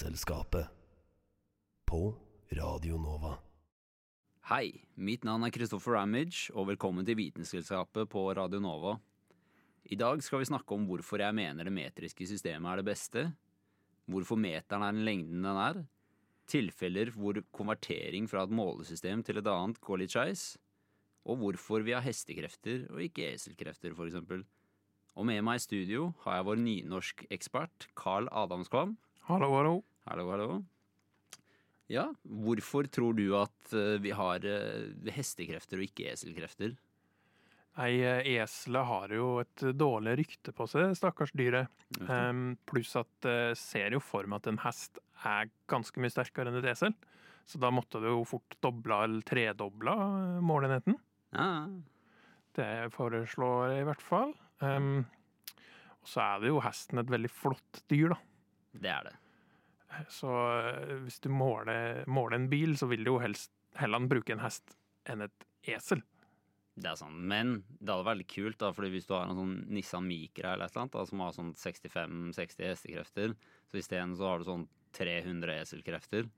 Vitenselskapet. På Radio Nova. Hei, mitt navn er Christopher Ramage, og velkommen til Vitenskapsselskapet på Radio Nova. I dag skal vi snakke om hvorfor jeg mener det metriske systemet er det beste, hvorfor meteren er den lengden den er, tilfeller hvor konvertering fra et målesystem til et annet går litt skeis, og hvorfor vi har hestekrefter og ikke eselkrefter, eksempel. Og med meg i studio har jeg vår nynorskekspert Carl Adamskvam. Hallo, hallo. Hallo, hallo. Ja, hvorfor tror du at eh, vi har eh, hestekrefter og ikke eselkrefter? Nei, eh, eselet har jo et dårlig rykte på seg, stakkars dyret. Um, pluss at det ser jo for meg at en hest er ganske mye sterkere enn et esel. Så da måtte det jo fort dobla eller tredobla målenheten. Ja, Det foreslår jeg i hvert fall. Um, og så er det jo hesten et veldig flott dyr, da. det er det. Så eh, hvis du måler, måler en bil, så vil du jo helst heller bruke en hest enn et esel. Det er sånn, Men det hadde vært litt kult, da, fordi hvis du har en sånn Nissan Micra eller et eller annet, da, som har sånn 65-60 hestekrefter, så isteden så har du sånn 300 eselkrefter.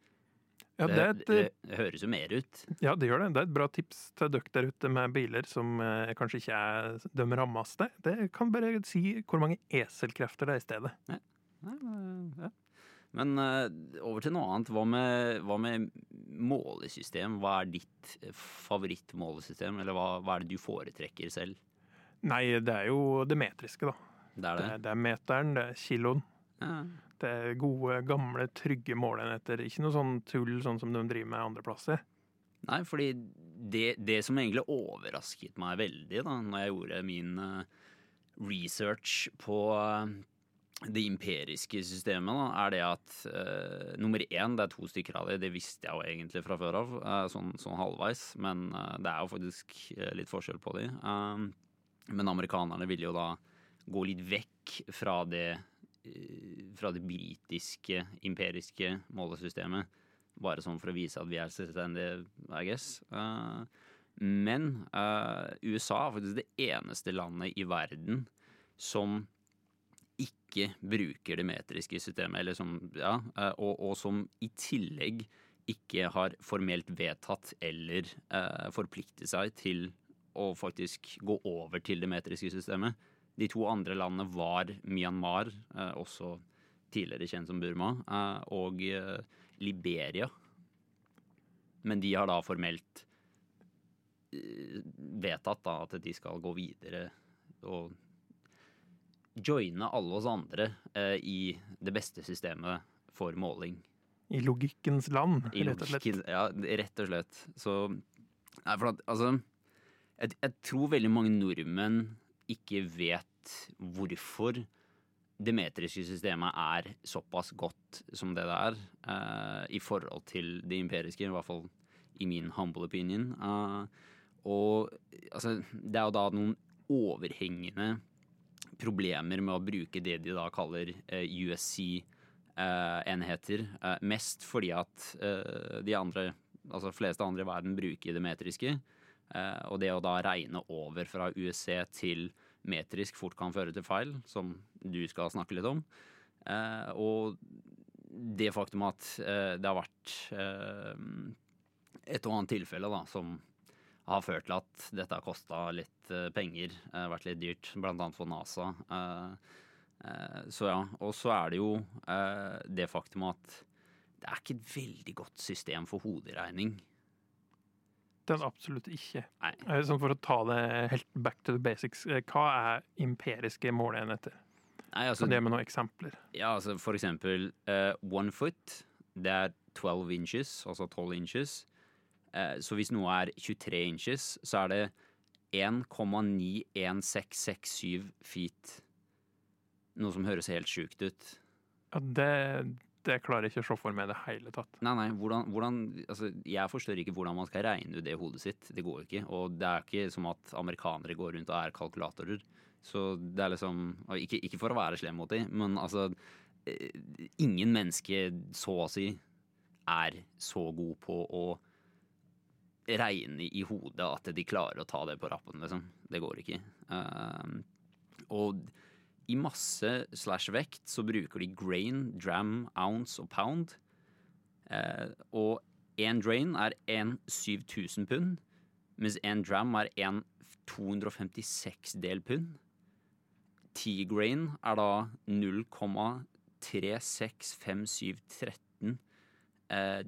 Ja, det, et, det, det høres jo mer ut. Ja, det gjør det. Det er et bra tips til dere der ute med biler som eh, kanskje ikke er de rammeste. Det kan bare si hvor mange eselkrefter det er i stedet. Nei, men, ja. Men eh, over til noe annet. Hva med, hva med målesystem? Hva er ditt favorittmålesystem, eller hva, hva er det du foretrekker selv? Nei, det er jo det metriske, da. Det er Det det? det er meteren, det er kiloen. Ja. Det er gode, gamle, trygge måleenheter. Ikke noe sånn tull sånn som de driver med andre plasser. Nei, fordi det, det som egentlig overrasket meg veldig da når jeg gjorde min eh, research på eh, det imperiske systemet, da, er det at uh, nummer én, det er to stykker av det. Det visste jeg jo egentlig fra før av, uh, sånn, sånn halvveis. Men uh, det er jo faktisk litt forskjell på de. Men amerikanerne ville jo da gå litt vekk fra det fra det britiske imperiske målesystemet. Bare sånn for å vise at vi er selvstendige, I guess. Men USA er faktisk det eneste landet i verden som ikke bruker det metriske systemet, eller som, ja, eh, og, og som i tillegg ikke har formelt vedtatt eller eh, forpliktet seg til å faktisk gå over til det metriske systemet. De to andre landene var Myanmar, eh, også tidligere kjent som Burma, eh, og eh, Liberia. Men de har da formelt eh, vedtatt da at de skal gå videre og joine alle oss andre eh, i det beste systemet for måling. I logikkens land, I rett og slett. ja, rett og slett. Så Nei, for at altså jeg, jeg tror veldig mange nordmenn ikke vet hvorfor det metriske systemet er såpass godt som det det er, eh, i forhold til det imperiske, i hvert fall i min humble opinion. Eh, og altså, det er jo da noen overhengende problemer med å bruke det de da kaller eh, USC-enheter. Eh, mest fordi at eh, de andre, altså fleste andre i verden bruker det metriske. Eh, og det å da regne over fra USC til metrisk fort kan føre til feil, som du skal snakke litt om. Eh, og det faktum at eh, det har vært eh, et og annet tilfelle da, som har ført til at dette har kosta litt eh, penger, eh, vært litt dyrt, annet for NASA. Eh, så ja. Og så er det jo det faktum at det er ikke et veldig godt system for hoderegning. Er absolutt ikke. Nei. Sånn for å ta det helt back to the basics. Hva er empiriske måleenheter? Nei, altså, Kan det med noen eksempler? ja, altså for eksempel one foot, det er 12 inches, altså 12 inches. Eh, så hvis noe er 23 inches, så er det 1,91667 feet. Noe som høres helt sjukt ut. Ja, det, det klarer jeg ikke å se for meg i det hele tatt. Nei, nei, hvordan, hvordan altså, Jeg forstår ikke hvordan man skal regne ut det i hodet sitt. Det går ikke. Og det er ikke som at amerikanere går rundt og er kalkulatorer. Så det er liksom Ikke, ikke for å være slem mot dem, men altså eh, Ingen menneske, så å si, er så god på å regne i hodet at de klarer å ta det på rappen, liksom. Det går ikke. Uh, og i masse slash vekt så bruker de grain, dram, ounce og pound. Uh, og én drain er en 7000 pund, mens en dram er en 256 del pund. T-grain er da 0,365713 eh,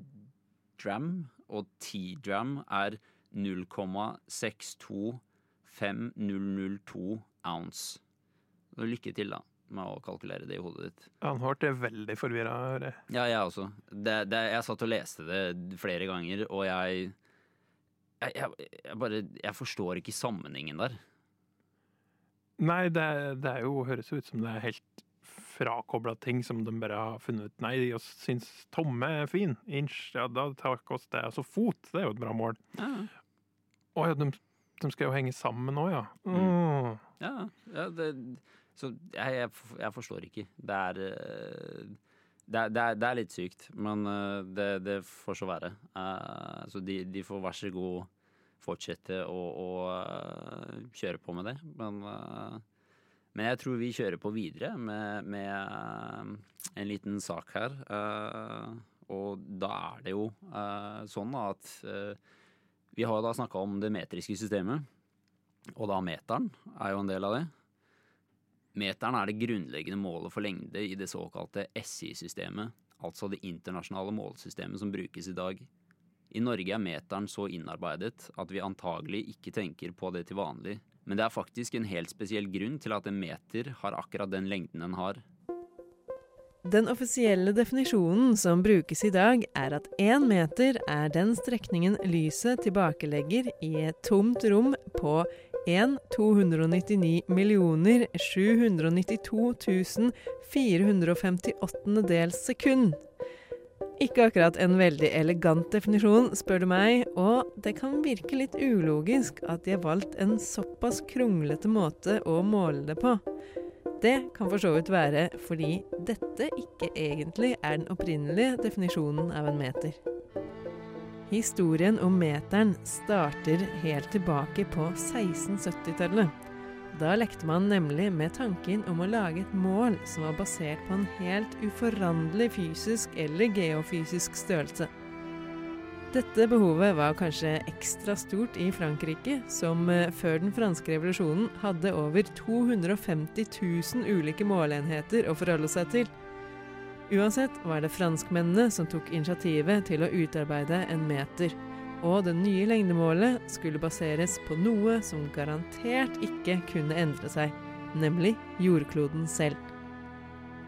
dram, og T-dram er 0,625002 ounce. Lykke til, da, med å kalkulere det i hodet ditt. Han hørte veldig forvirra. Ja, jeg også. Det, det, jeg satt og leste det flere ganger, og jeg jeg, jeg, jeg bare Jeg forstår ikke sammenhengen der. Nei, det, det jo, høres jo ut som det er helt frakobla ting som de bare har funnet ut. Nei, vi syns tomme er fin. Inch, ja, da tar vi oss det. Altså fot, det er jo et bra mål. Ja, Å ja, de, de skal jo henge sammen nå, ja. Mm. ja, ja det, Så jeg, jeg, jeg forstår ikke. Det er eh, det er, det, er, det er litt sykt, men eh, det, det får så være. Eh, så de, de får vær så god fortsette å, å kjøre på med det. Men, men jeg tror vi kjører på videre med, med eh, en liten sak her. Eh, og da er det jo eh, sånn at vi har da snakka om det metriske systemet. Og da meteren er jo en del av det. Meteren er det grunnleggende målet for lengde i det såkalte SI-systemet, altså det internasjonale målesystemet som brukes i dag. I Norge er meteren så innarbeidet at vi antagelig ikke tenker på det til vanlig, men det er faktisk en helt spesiell grunn til at en meter har akkurat den lengden den har. Den offisielle definisjonen som brukes i dag, er at én meter er den strekningen lyset tilbakelegger i et tomt rom på 1 299 792 458 dels sekund. Ikke akkurat en veldig elegant definisjon, spør du meg, og det kan virke litt ulogisk at de har valgt en såpass kronglete måte å måle det på. Det kan for så vidt være fordi dette ikke egentlig er den opprinnelige definisjonen av en meter. Historien om meteren starter helt tilbake på 1670-tallet. Da lekte man nemlig med tanken om å lage et mål som var basert på en helt uforanderlig fysisk eller geofysisk størrelse. Dette behovet var kanskje ekstra stort i Frankrike, som eh, før den franske revolusjonen hadde over 250 000 ulike måleenheter å forholde seg til. Uansett var det franskmennene som tok initiativet til å utarbeide en meter, og det nye lengdemålet skulle baseres på noe som garantert ikke kunne endre seg, nemlig jordkloden selv.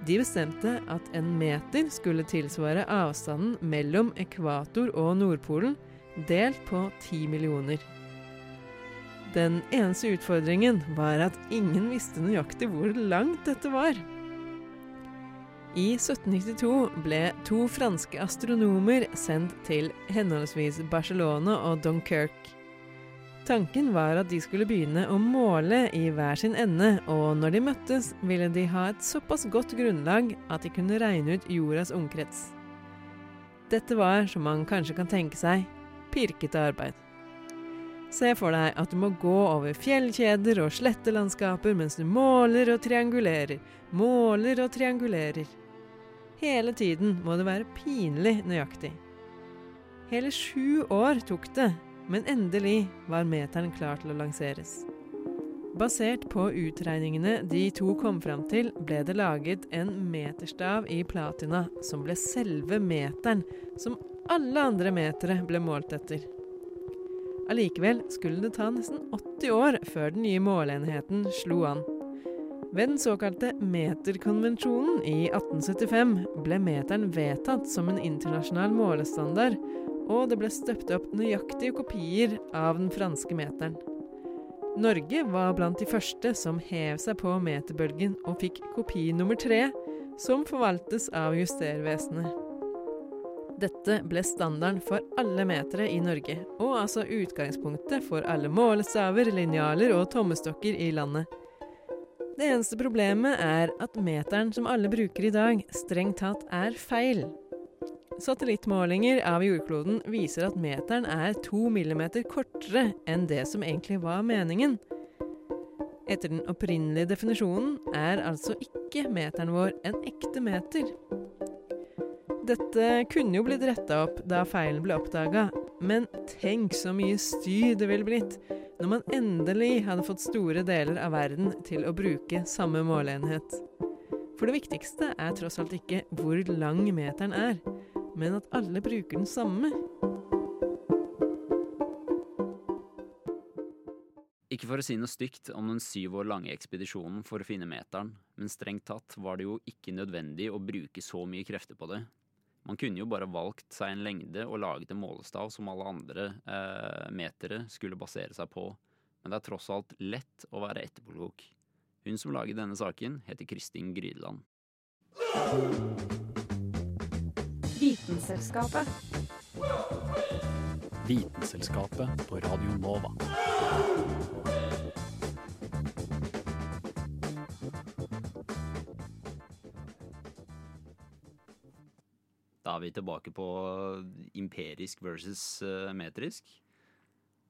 De bestemte at en meter skulle tilsvare avstanden mellom ekvator og Nordpolen, delt på ti millioner. Den eneste utfordringen var at ingen visste nøyaktig hvor langt dette var. I 1792 ble to franske astronomer sendt til henholdsvis Barcelona og Dunkerque. Tanken var at de skulle begynne å måle i hver sin ende, og når de møttes, ville de ha et såpass godt grunnlag at de kunne regne ut jordas omkrets. Dette var, som man kanskje kan tenke seg, pirkete arbeid. Se for deg at du må gå over fjellkjeder og slettelandskaper mens du måler og triangulerer, måler og triangulerer. Hele tiden må det være pinlig nøyaktig. Hele sju år tok det, men endelig var meteren klar til å lanseres. Basert på utregningene de to kom fram til, ble det laget en meterstav i platina, som ble selve meteren, som alle andre metere ble målt etter. Allikevel skulle det ta nesten 80 år før den nye måleenheten slo an. Ved den såkalte meterkonvensjonen i 1875 ble meteren vedtatt som en internasjonal målestandard, og det ble støpt opp nøyaktige kopier av den franske meteren. Norge var blant de første som hev seg på meterbølgen og fikk kopi nummer tre, som forvaltes av Justervesenet. Dette ble standarden for alle metere i Norge, og altså utgangspunktet for alle målestaver, linjaler og tommestokker i landet. Det eneste problemet er at meteren som alle bruker i dag, strengt tatt er feil. Satellittmålinger av jordkloden viser at meteren er to millimeter kortere enn det som egentlig var meningen. Etter den opprinnelige definisjonen er altså ikke meteren vår en ekte meter. Dette kunne jo blitt retta opp da feilen ble oppdaga, men tenk så mye styr det ville blitt når man endelig hadde fått store deler av verden til å bruke samme måleenhet. For det viktigste er tross alt ikke hvor lang meteren er, men at alle bruker den samme. Ikke for å si noe stygt om den syv år lange ekspedisjonen for å finne meteren, men strengt tatt var det jo ikke nødvendig å bruke så mye krefter på det. Man kunne jo bare valgt seg en lengde og laget en målestav som alle andre eh, metere skulle basere seg på, men det er tross alt lett å være etterpåklok. Hun som laget denne saken, heter Kristin Grydeland. Vitenselskapet. Vitenselskapet på Radio Nova. Er vi tilbake på imperisk versus eh, metrisk.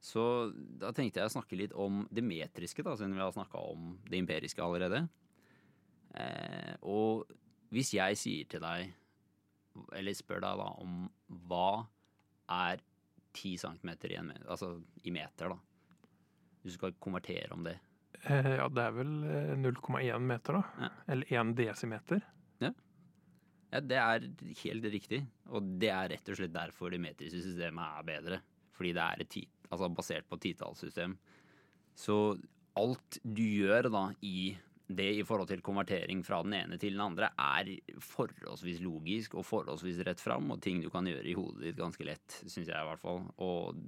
Så da tenkte jeg å snakke litt om det metriske, da, siden vi har snakka om det imperiske allerede. Eh, og hvis jeg sier til deg, eller spør deg da, om hva er 10 centimeter i, en, altså, i meter, da? Hvis du skal konvertere om det. Eh, ja, det er vel eh, 0,1 meter, da. Ja. Eller 1 desimeter. Ja, det er helt riktig. Og det er rett og slett derfor det metriske systemet er bedre. Fordi det er ti, altså basert på titallssystem. Så alt du gjør da i det i forhold til konvertering fra den ene til den andre, er forholdsvis logisk og forholdsvis rett fram, og ting du kan gjøre i hodet ditt ganske lett, syns jeg i hvert fall. Og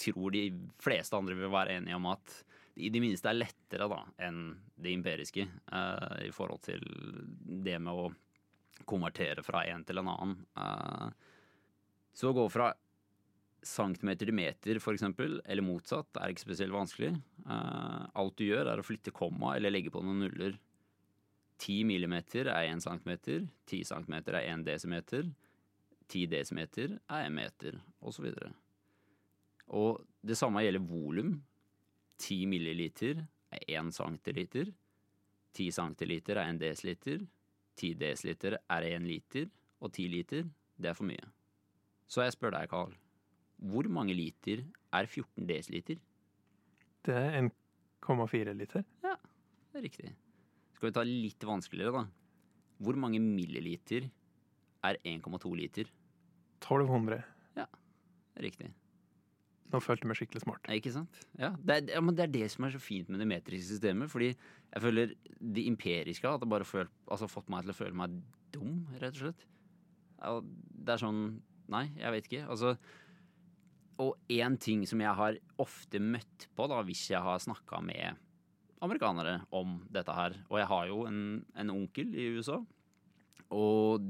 tror de fleste andre vil være enige om at i det minste er lettere da enn det imperiske uh, i forhold til det med å konvertere fra en til en annen. Eh, så å gå fra centimeter til meter, eksempel, eller motsatt, er ikke spesielt vanskelig. Eh, alt du gjør, er å flytte komma eller legge på noen nuller. 10 millimeter er 1 centimeter, 10 centimeter er 1 desimeter, 10 desimeter er 1 meter, osv. Og det samme gjelder volum. 10 milliliter er 1 centiliter. 10 centiliter er 1 desiliter. 10 desiliter er 1 liter, og 10 liter, det er for mye. Så jeg spør deg, Carl. Hvor mange liter er 14 desiliter? Det er 1,4 liter. Ja, Det er riktig. Skal vi ta litt vanskeligere, da? Hvor mange milliliter er 1,2 liter? 1200. Ja, Det er riktig. Nå følte jeg meg skikkelig smart. Ikke sant? Ja, det er, ja, men det er det som er så fint med det metriske systemet. Fordi jeg føler det imperiske har bare følt, altså fått meg til å føle meg dum, rett og slett. Det er sånn Nei, jeg vet ikke. Altså Og én ting som jeg har ofte møtt på da, hvis jeg har snakka med amerikanere om dette her Og jeg har jo en, en onkel i USA. Og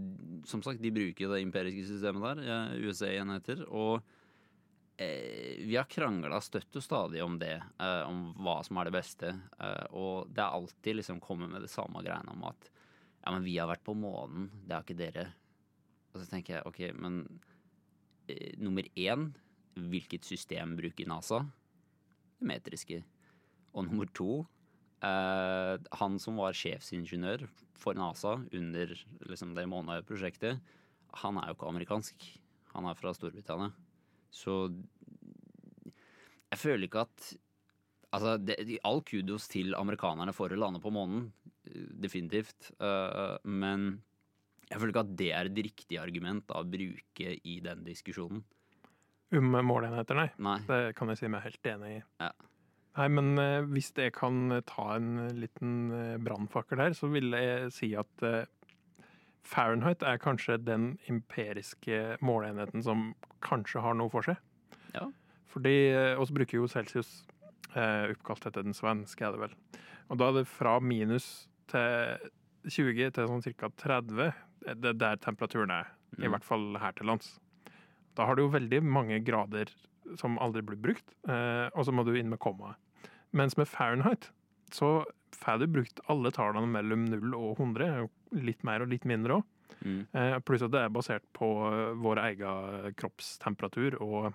som sagt, de bruker det imperiske systemet der, eh, USA-enheter. Og vi har krangla støtt og stadig om det, eh, om hva som er det beste. Eh, og det er alltid liksom kommet med det samme greiene om at ja, men vi har vært på månen, det har ikke dere. Og så tenker jeg ok, men eh, nummer én, hvilket system bruker NASA? Det metriske. Og nummer to, eh, han som var sjefsingeniør for NASA under liksom, det Månøy-prosjektet, han er jo ikke amerikansk. Han er fra Storbritannia. Så jeg føler ikke at Altså, det, all kudos til amerikanerne for å lande på månen. Definitivt. Uh, men jeg føler ikke at det er et riktig argument da, å bruke i den diskusjonen. Um målenheter, nei. Nei. Det kan jeg si meg helt enig i. Ja. Nei, men uh, hvis jeg kan ta en liten uh, brannfakkel her, så vil jeg si at uh, Fahrenheit er kanskje den empiriske måleenheten som kanskje har noe for seg. Ja. Fordi uh, oss bruker jo Celsius Eh, oppkalt etter den svenske, er det vel. Og da er det fra minus til 20 til sånn ca. 30. Det er der temperaturen er, i Mm. hvert fall her til lands. Da har du jo veldig mange grader som aldri blir brukt, eh, og så må du inn med kommaet. Mens med Fahrenheit så får du brukt alle tallene mellom 0 og 100, litt mer og litt mindre òg. Mm. Eh, pluss at det er basert på eh, vår egen kroppstemperatur, og,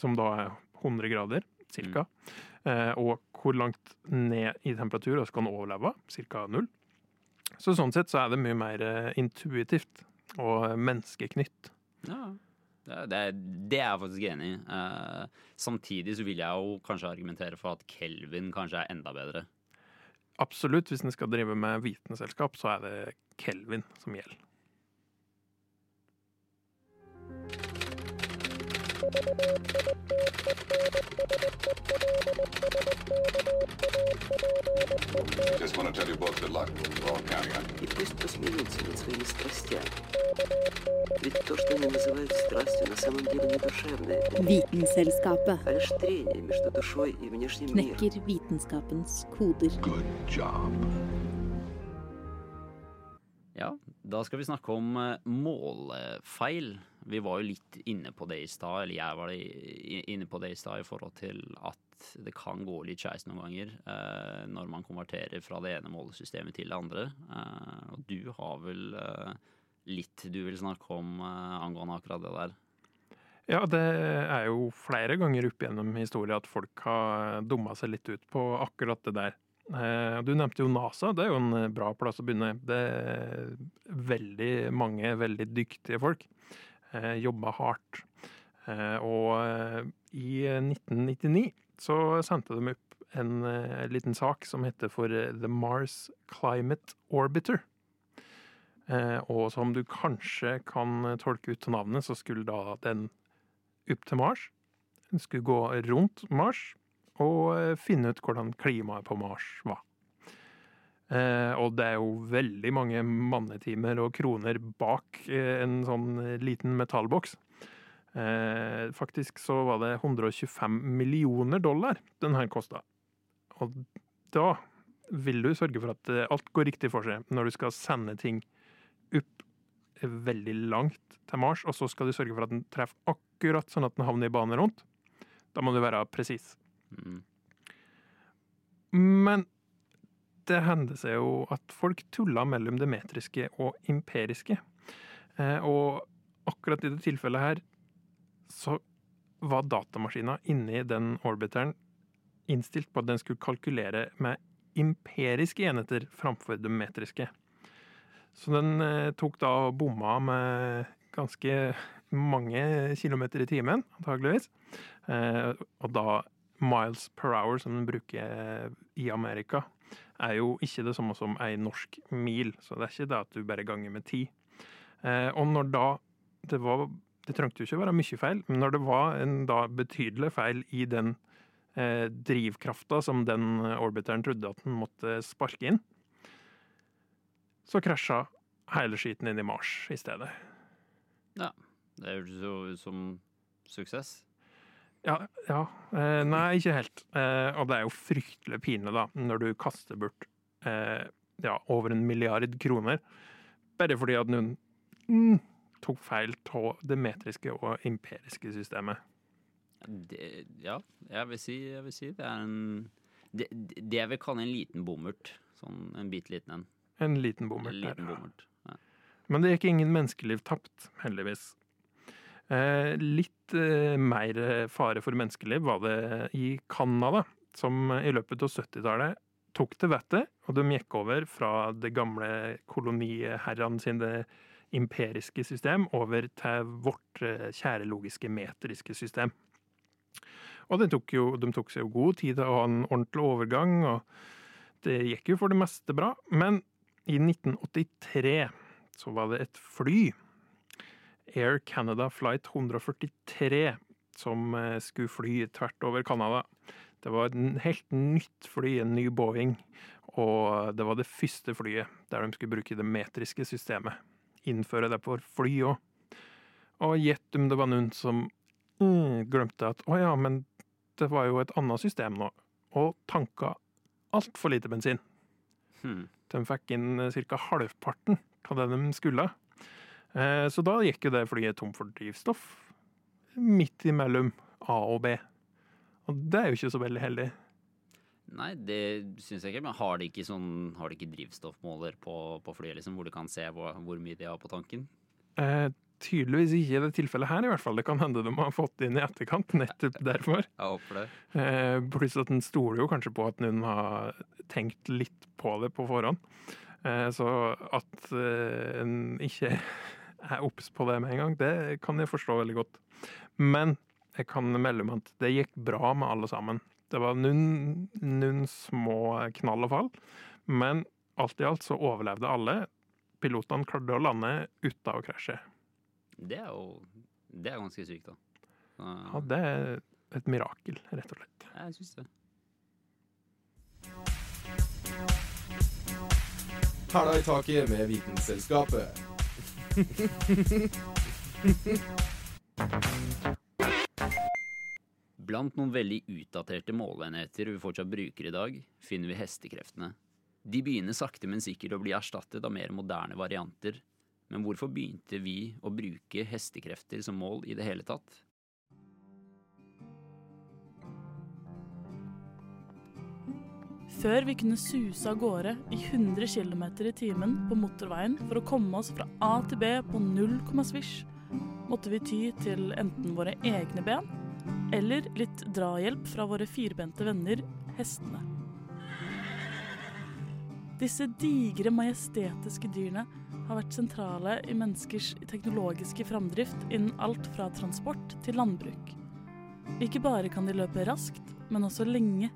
som da er 100 grader, cirka. Eh, og hvor langt ned i temperatur vi kan overleve, ca. null. Så sånn sett så er det mye mer eh, intuitivt og menneskeknytt. Ja. Det, det, det er jeg faktisk enig i. Eh, samtidig så vil jeg jo kanskje argumentere for at Kelvin kanskje er enda bedre. Absolutt, hvis en skal drive med vitenselskap, så er det Kelvin som gjelder. Just want to tell you both good luck. We're all counting on you. И пусть посмеются над своими страстями. Ведь то, что они называют страстью, на самом деле не душевное, Vitenselskapet а лишь трение между душой и внешним миром. knekker vitenskapens koder. Good job. Ja, da skal vi snakke om eh, målefeil. Vi var jo litt inne på det i stad, eller jeg var inne på det i stad i forhold til at det kan gå litt skeis noen ganger eh, når man konverterer fra det ene målesystemet til det andre. Eh, og du har vel eh, litt du vil snakke om eh, angående akkurat det der. Ja, det er jo flere ganger opp gjennom historien at folk har dumma seg litt ut på akkurat det der. Eh, Du nevnte jo NASA, det er jo en bra plass å begynne. Det er veldig mange veldig dyktige folk. Eh, Jobba hardt. Eh, Og eh, i 1999 så sendte de opp en eh, liten sak som heter for The Mars Climate Orbiter. Og som du kanskje kan tolke ut til navnet, så skulle da den opp til Mars. Den skulle gå rundt Mars og finne ut hvordan klimaet på Mars var. Eh, og det er jo veldig mange mannetimer og kroner bak eh, en sånn eh, liten metallboks. Eh, faktisk så var det 125 millioner dollar den her kosta. Og da vil du sørge for at alt går riktig for seg når du skal sende ting opp veldig langt til Mars, og så skal du sørge for at den treffer akkurat sånn at den havner i bane rundt. Da må du være presis. Mm. Men det hender seg jo at folk tuller mellom det metriske og imperiske. Eh, og akkurat i det tilfellet her så var datamaskina inni den orbiteren innstilt på at den skulle kalkulere med imperiske enheter framfor de metriske. Så den eh, tok da og bomma med ganske mange kilometer i timen, antageligvis. Eh, og da miles per hour, som den bruker i Amerika, er jo ikke det samme som ei norsk mil. Så det er ikke det at du bare ganger med ti. Eh, og når da det var Det trengte jo ikke å være mye feil, men når det var en da betydelig feil i den eh, drivkrafta som den orbiteren trodde at den måtte sparke inn, så krasja hele skiten inn i Mars i stedet. Ja, det høres jo ut som suksess. Ja, ja. Eh, nei, ikke helt. Eh, og det er jo fryktelig pinlig, da, når du kaster bort eh, ja, over en milliard kroner bare fordi at noen mm, tok feil av det metriske og imperiske systemet. Det, ja, jeg vil si, jeg vil si det er en det, det jeg vil kalle en liten bommert. Sånn en bitte liten en. En liten bommert En liten bommert. Ja. Men det gikk ingen menneskeliv tapt, heldigvis. Eh, litt eh, mer fare for menneskeliv var det i Canada, som i løpet av 70-tallet tok til vettet, og de gikk over fra det gamle koloniherrene sine imperiske system over til vårt eh, kjære logiske metriske system. Og det tok jo, de tok seg jo god tid til å ha en ordentlig overgang, og det gikk jo for det meste bra. Men i 1983 så var det et fly, Air Canada Flight 143, som eh, skulle fly tvert over Canada. Det var et helt nytt fly, en ny Boeing, og det var det første flyet der de skulle bruke det metriske systemet. Innføre det på fly òg. Og gjett om det var noen som mm, glemte at å ja, men det var jo et annet system nå. og tanka altfor lite bensin. Hmm. De fikk inn ca. halvparten av det de skulle. Eh, Så da gikk jo det flyet tom for drivstoff midt imellom A og B. Og det er jo ikke så veldig heldig. Nei, det syns jeg ikke. Men har de ikke, sånn, har de ikke drivstoffmåler på, på flyet, liksom, hvor du kan se hvor, hvor mye de har på tanken? Eh, tydeligvis ikke i det tilfellet her, i hvert fall. Det kan hende de har fått inn i etterkant, nettopp derfor. Jeg håper det. Eh, pluss at en stoler jo kanskje på at noen har tenkt litt på det på forhånd. Eh, så at eh, en ikke er obs på det med en gang, det kan jeg forstå veldig godt. Men jeg kan melde om at det gikk bra med alle sammen. Det var noen, noen små knall og fall, men alt i alt så overlevde alle. Pilotene klarte å lande uten å krasje. Det er jo Det er ganske sykt, da. Så, Ja, det er et mirakel, rett og slett. Jeg syns det. Hæla i taket med Vitenselskapet. Blant noen veldig utdaterte måleenheter vi fortsatt bruker i dag, finner vi hestekreftene. De begynner sakte, men sikkert å bli erstattet av mer moderne varianter. Men hvorfor begynte vi å bruke hestekrefter som mål i det hele tatt? Før vi kunne suse av gårde i 100 km i timen på motorveien for å komme oss fra A til B på null komma svisj, måtte vi ty til enten våre egne ben eller litt drahjelp fra våre firbente venner, hestene. Disse digre, majestetiske dyrene har vært sentrale i menneskers teknologiske framdrift innen alt fra transport til landbruk. Ikke bare kan de løpe raskt, men også lenge,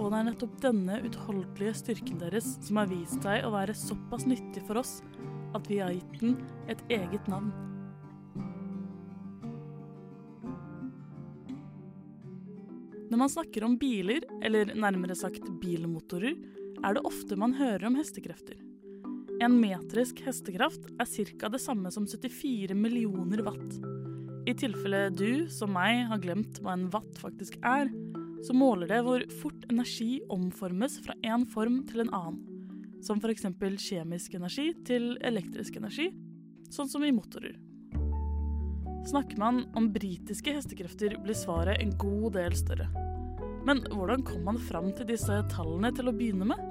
og det er nettopp denne utholdelige styrken deres som har vist seg å være såpass nyttig for oss at vi har gitt den et eget navn. Når man snakker om biler, eller nærmere sagt bilmotorer, er det ofte man hører om hestekrefter. En metrisk hestekraft er ca. det samme som 74 millioner watt. I tilfelle du, som meg, har glemt hva en watt faktisk er, så måler det hvor fort energi omformes fra en form til en annen. Som f.eks. kjemisk energi til elektrisk energi, sånn som i motorer. Snakker man om britiske hestekrefter, blir svaret en god del større. Men hvordan kom man fram til disse tallene til å begynne med?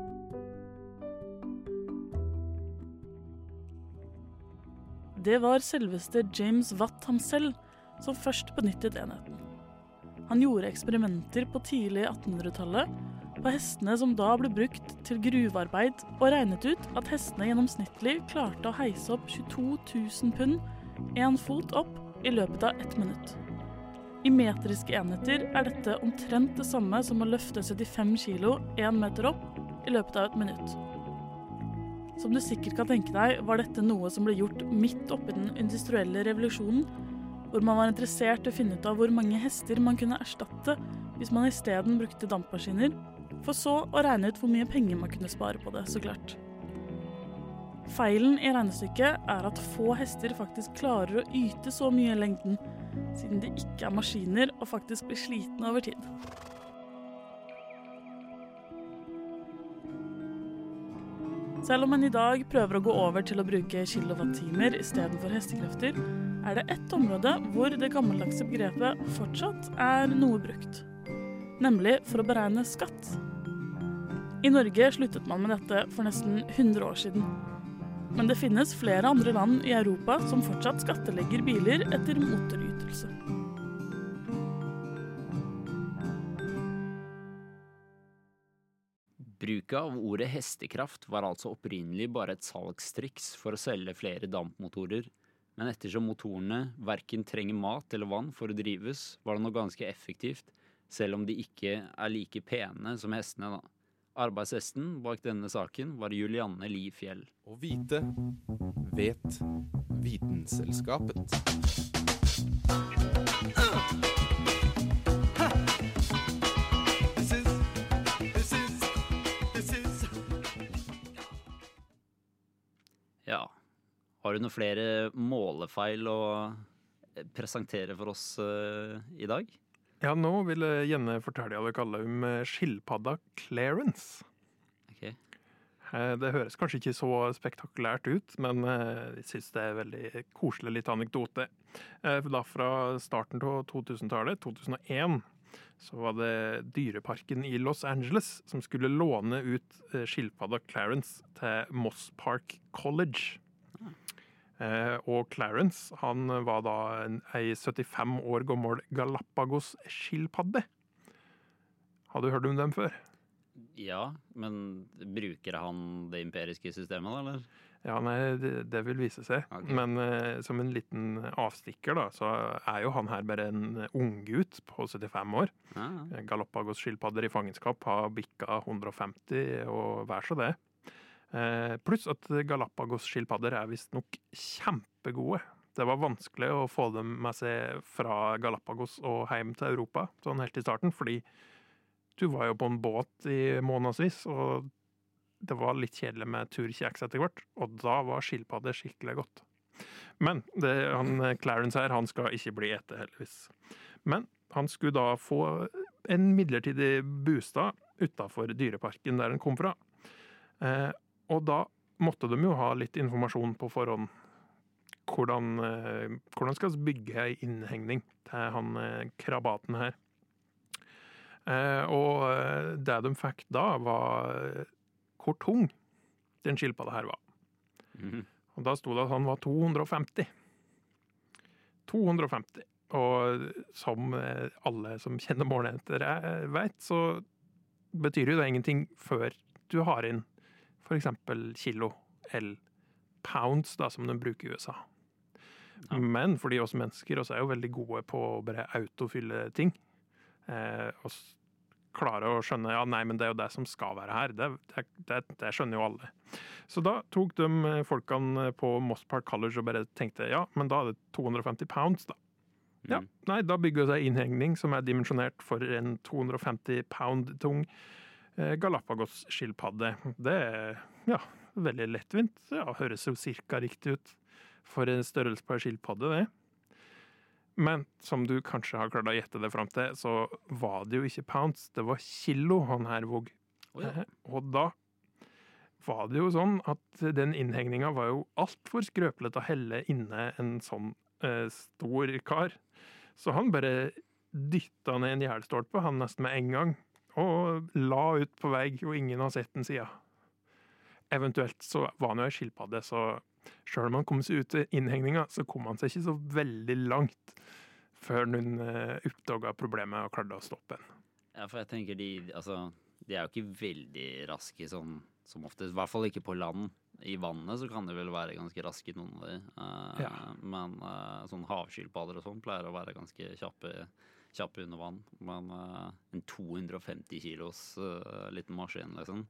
Det var selveste James Watt ham selv som først benyttet enheten. Han gjorde eksperimenter på tidlig 1800-tallet på hestene som da ble brukt til gruvearbeid, og regnet ut at hestene gjennomsnittlig klarte å heise opp 22 000 pund én fot opp i løpet av ett minutt. I metriske enheter er dette omtrent det samme som å løfte 75 kilo én meter opp i løpet av et minutt. Som du sikkert kan tenke deg, var dette noe som ble gjort midt oppi den industrielle revolusjonen, hvor man var interessert i å finne ut av hvor mange hester man kunne erstatte hvis man isteden brukte dampmaskiner, for så å regne ut hvor mye penger man kunne spare på det, så klart. Feilen i regnestykket er at få hester faktisk klarer å yte så mye i lengden, siden de ikke er maskiner og faktisk blir slitne over tid. Selv om man i dag prøver å gå over til å bruke kilowattimer istedenfor hestekrefter, er det ett område hvor det gammeldagse begrepet fortsatt er noe brukt. Nemlig for å beregne skatt. I Norge sluttet man med dette for nesten 100 år siden. Men det finnes flere andre land i Europa som fortsatt skattelegger biler etter motorytelse. Bruket av ordet hestekraft var altså opprinnelig bare et salgstriks for å selge flere dampmotorer, men ettersom motorene verken trenger mat eller vann for å drives, var det noe ganske effektivt, selv om de ikke er like pene som hestene, da. Arbeidshesten bak denne saken var Julianne Li Fjell. Å vite vet Vitenselskapet. Har du noen flere målefeil å presentere for oss eh, i dag? Ja, nå vil jeg gjerne fortelle vi kaller om eh, skilpadda Clarence. Ok. Eh, Det høres kanskje ikke så spektakulært ut, men eh, jeg syns det er veldig koselig litt anekdote. Eh, Da fra starten av 2000-tallet, 2001, så var det Dyreparken i Los Angeles som skulle låne ut eh, skilpadda Clarence til Moss Park College. Eh, Og Clarence han var da en, ei 75 år gammel Galapagos-skilpadde. Har du hørt om dem før? Ja, men bruker han det imperiske systemet, da, eller? Ja, nei, det, det vil vise seg. Okay. Men eh, som en liten avstikker, da, så er jo han her bare en unggutt på 75 år. Ah. Galapagos-skilpadder i fangenskap har bikka 150, og vær så det. Eh, pluss at Galapagos-skilpadder er visstnok kjempegode. Det var vanskelig å få dem med seg fra Galapagos og hjem til Europa sånn helt i starten, fordi du var jo på en båt i månedsvis, og det var litt kjedelig med turkjeks etter hvert, og da var skilpadde skikkelig godt. Men det, han, Clarence her, han skal ikke bli ete, heldigvis. Men han skulle da få en midlertidig bostad utafor dyreparken der han kom fra. Eh, og da måtte de jo ha litt informasjon på forhånd. Hvordan, eh, hvordan skal vi bygge ei innhegning til han eh, krabaten her? Eh, og det de fikk da, var hvor tung den skilpadda her var. Mm. Og da sto det at han var 250. 250. Og som alle som kjenner målenheter vet, så betyr jo det ingenting før du har inn f.eks. kilo eller pounds, da, som de bruker i USA. Men fordi oss mennesker også er jo veldig gode på å bare autofylle ting, eh, og s- klare å skjønne ja, nei, men det er jo det som skal være her. Det, det, det, skjønner jo alle. Så da tok de eh, folkene på Moss Park College og bare tenkte ja, men da er det 250 pounds, da. Ja, nei, da bygger det seg innhegning som er dimensjonert for en 250 pound tung Galapagos-skilpadde. Det er ja, veldig lettvint. Ja, høres jo cirka riktig ut for en størrelse på en skilpadde, det. Men som du kanskje har klart å gjette det fram til, så var det jo ikke pounds, det var kilo han her våg. Oh, ja. Eh, Og da var det jo sånn at den innhegninga var jo altfor skrøpelig å helle inne en sånn eh, stor kar. Så han bare dytta ned en gjerdestolpe, han nesten med en gang, og la ut på vei, og ingen har sett den sida. Eventuelt så var han jo ei skilpadde, så sjøl om han kom seg ut til innhegninga, så kom han seg ikke så veldig langt før noen uh, oppdaga problemet og klarte å stoppe den. Ja, for jeg tenker de Altså, de er jo ikke veldig raske sånn som oftest. I hvert fall ikke på land. I vannet så kan de vel være ganske raske, noen av de. Uh, Ja. Men uh, sånn havskilpadder og sånn pleier å være ganske kjappe, kjappe under vann. Men eh, en 250 kilos eh, liten maskin, liksom,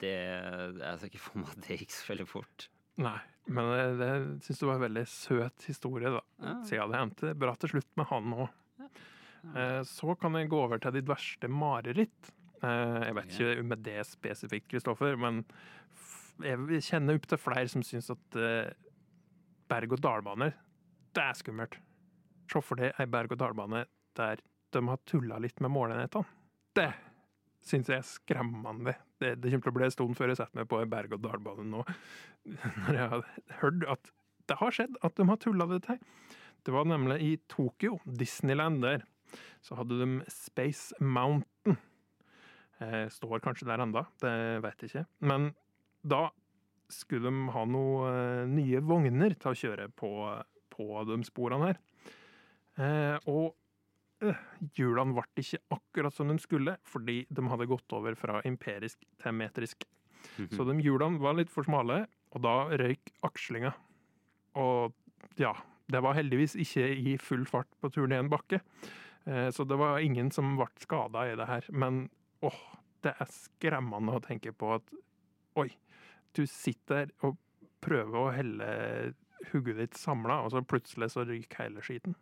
det Jeg ser ikke for meg at det gikk så veldig fort. Nei, men det, det syns du var en veldig søt historie, da. Ja. Siden det endte bra til slutt med han òg. Så kan jeg gå over til ditt verste mareritt. Eh, Jeg vet ikke med det spesifikt, Kristoffer, men jeg kjenner opp til flere som syns at eh, berg-og-dal-baner, det er skummelt. Se for deg ei berg-og-dal-bane der de har tulla litt med målenhetene. Det syns jeg er skremmende. Det, det kommer til å bli en stund før jeg setter meg på en berg-og-dal-bane nå, når jeg har hørt at det har skjedd at de har tulla det til. Det var nemlig i Tokyo, Disneyland der, så hadde de Space Mountain. Jeg står kanskje der enda, det vet jeg ikke. Men da skulle de ha noen eh, nye vogner til å kjøre på, på de sporene her. Eh, og eh, hjulene ble ikke akkurat som de skulle, fordi de hadde gått over fra empirisk til metrisk. Så de hjulene var litt for smale, og da røyk akslinga. Og ja, det var heldigvis ikke i full fart på turen ned en bakke. Eh, Så det var ingen som ble skada i det her. Men åh, det er skremmende å tenke på at oi, du sitter og prøver å helle hodet ditt samla, og så plutselig så ryker hele skiten.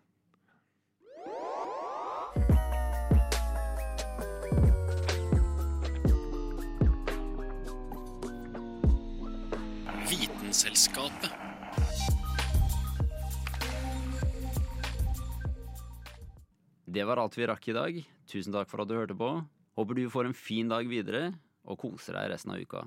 Vitenselskapet. Det var alt vi rakk i dag. Tusen takk for at du hørte på. Håper du får en fin dag videre, og koser deg resten av uka.